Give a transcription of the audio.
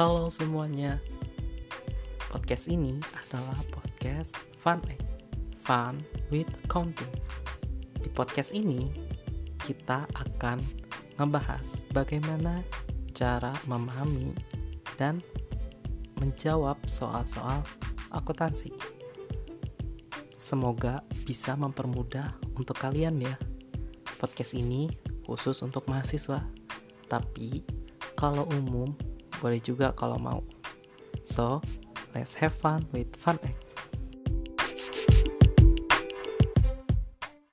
Halo semuanya. Podcast ini adalah podcast Fun Egg Fun with Accounting Di podcast ini kita akan ngebahas bagaimana cara memahami dan menjawab soal-soal akuntansi. Semoga bisa mempermudah untuk kalian ya. Podcast ini khusus untuk mahasiswa. Tapi kalau umum boleh juga kalau mau. So, let's have fun with Fun Egg.